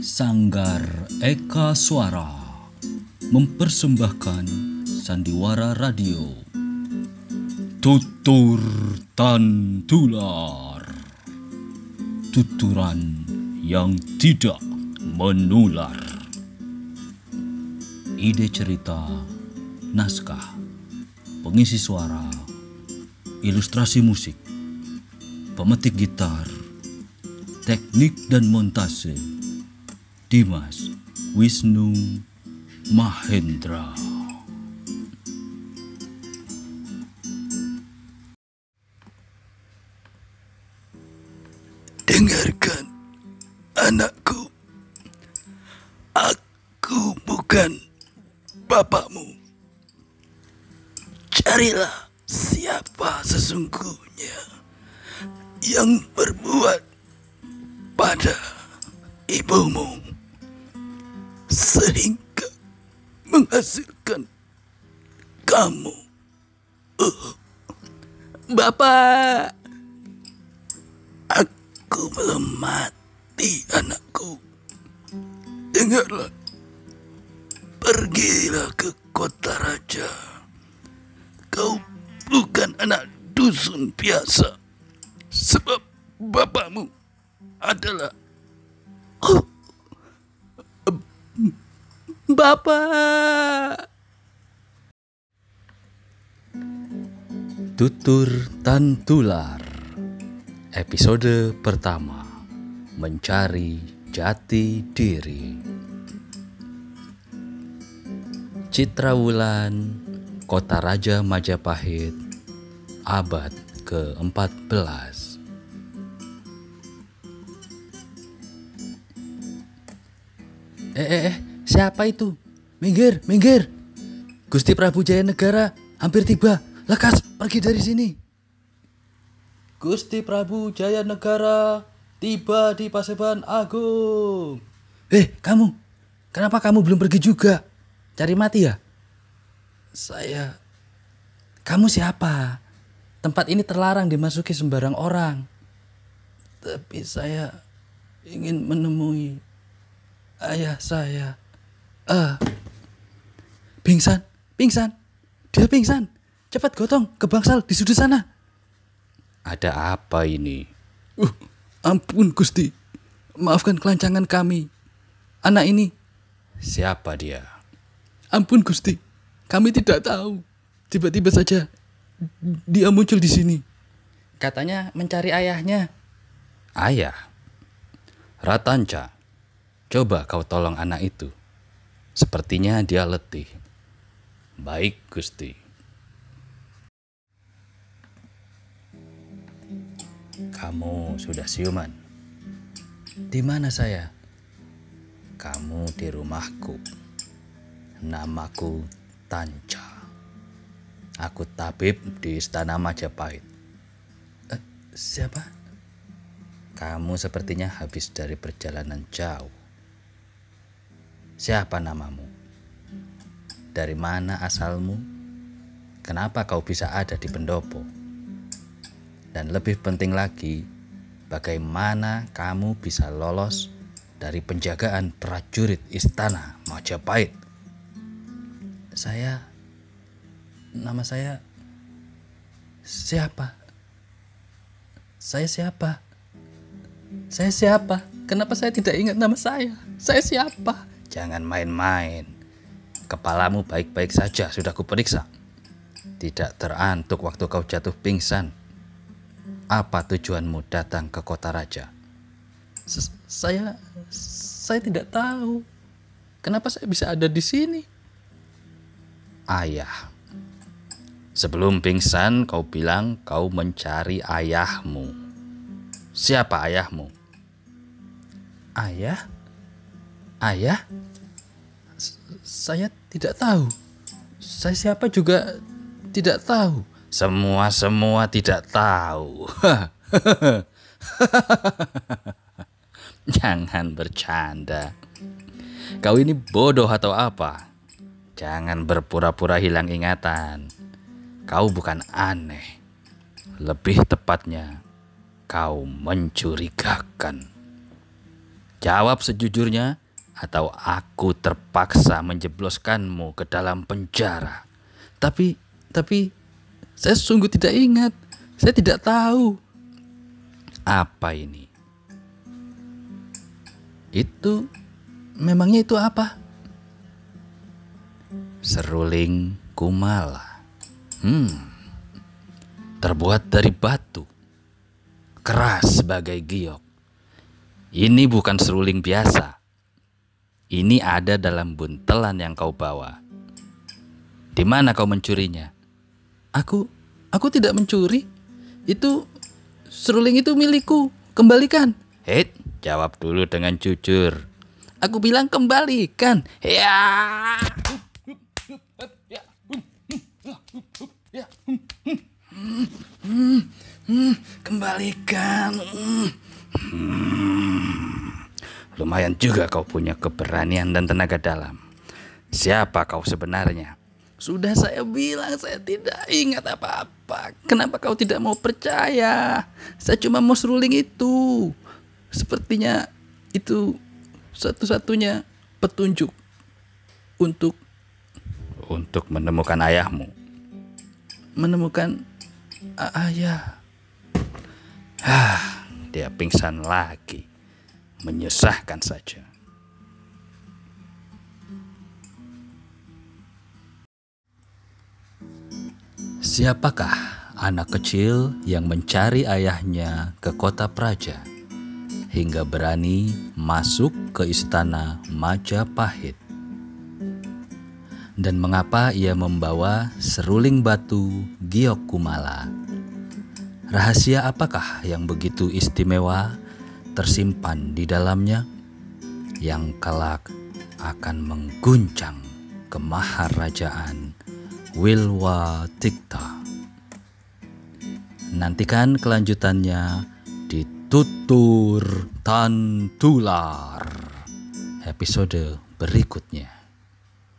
Sanggar Eka Suara mempersembahkan sandiwara radio. Tutur Tantular Tuturan yang tidak menular. Ide cerita Naskah Pengisi suara Ilustrasi musik Pemetik gitar Teknik dan montase Dimas Wisnu Mahendra Dengarkan, anakku. Aku bukan bapakmu. Carilah siapa sesungguhnya yang berbuat pada ibumu sehingga menghasilkan kamu. Uh, Bapak, Aku belum mati, anakku. Dengarlah. Pergilah ke kota raja. Kau bukan anak dusun biasa. Sebab bapakmu adalah... Oh, Bapak! Tutur Tantular Episode pertama. Mencari Jati Diri. Citra Wulan Kota Raja Majapahit Abad ke-14 Eh eh eh siapa itu? Minggir, minggir Gusti Prabu Jaya Negara hampir tiba Lekas pergi dari sini Gusti Prabu Jaya Negara tiba di Paseban Agung. Eh, kamu, kenapa kamu belum pergi juga? Cari mati ya? Saya, kamu siapa? Tempat ini terlarang dimasuki sembarang orang. Tapi saya ingin menemui ayah saya. Ah, pingsan, pingsan, dia pingsan. Cepat gotong ke bangsal di sudut sana. Ada apa ini? Uh, ampun Gusti. Maafkan kelancangan kami. Anak ini. Siapa dia? Ampun Gusti. Kami tidak tahu. Tiba-tiba saja dia muncul di sini. Katanya mencari ayahnya. Ayah? Ratanca, coba kau tolong anak itu. Sepertinya dia letih. Baik, Gusti. Kamu sudah siuman. Di mana saya? Kamu di rumahku. Namaku Tanca. Aku tabib di Istana Majapahit. Eh, siapa? Kamu sepertinya habis dari perjalanan jauh. Siapa namamu? Dari mana asalmu? Kenapa kau bisa ada di pendopo? Dan lebih penting lagi, bagaimana kamu bisa lolos dari penjagaan prajurit istana Majapahit? Saya, nama saya siapa? Saya siapa? Saya siapa? Kenapa saya tidak ingat nama saya? Saya siapa? Jangan main-main. Kepalamu baik-baik saja, sudah kuperiksa. Tidak terantuk waktu kau jatuh pingsan. Apa tujuanmu datang ke kota raja? saya saya tidak tahu. Kenapa saya bisa ada di sini? Ayah. Sebelum pingsan kau bilang kau mencari ayahmu. Siapa ayahmu? Ayah? Ayah? Saya tidak tahu. Saya siapa juga tidak tahu. Semua-semua tidak tahu. Jangan bercanda. Kau ini bodoh atau apa? Jangan berpura-pura hilang ingatan. Kau bukan aneh. Lebih tepatnya, kau mencurigakan. Jawab sejujurnya atau aku terpaksa menjebloskanmu ke dalam penjara. Tapi, tapi saya sungguh tidak ingat. Saya tidak tahu. Apa ini? Itu, memangnya itu apa? Seruling kumala. Hmm, terbuat dari batu. Keras sebagai giok. Ini bukan seruling biasa ini ada dalam buntelan yang kau bawa. Di mana kau mencurinya? Aku, aku tidak mencuri. Itu seruling itu milikku. Kembalikan. Hei, jawab dulu dengan jujur. Aku bilang kembalikan. Ya. Kembalikan. Hmm. Lumayan juga kau punya keberanian dan tenaga dalam. Siapa kau sebenarnya? Sudah saya bilang saya tidak ingat apa-apa. Kenapa kau tidak mau percaya? Saya cuma mau seruling itu. Sepertinya itu satu-satunya petunjuk untuk untuk menemukan ayahmu. Menemukan ayah. Hah, dia pingsan lagi menyesahkan saja. Siapakah anak kecil yang mencari ayahnya ke kota Praja hingga berani masuk ke istana Majapahit? Dan mengapa ia membawa seruling batu Giok Kumala? Rahasia apakah yang begitu istimewa tersimpan di dalamnya yang kelak akan mengguncang kemaharajaan Wilwa Tikta. Nantikan kelanjutannya di Tutur Tantular episode berikutnya.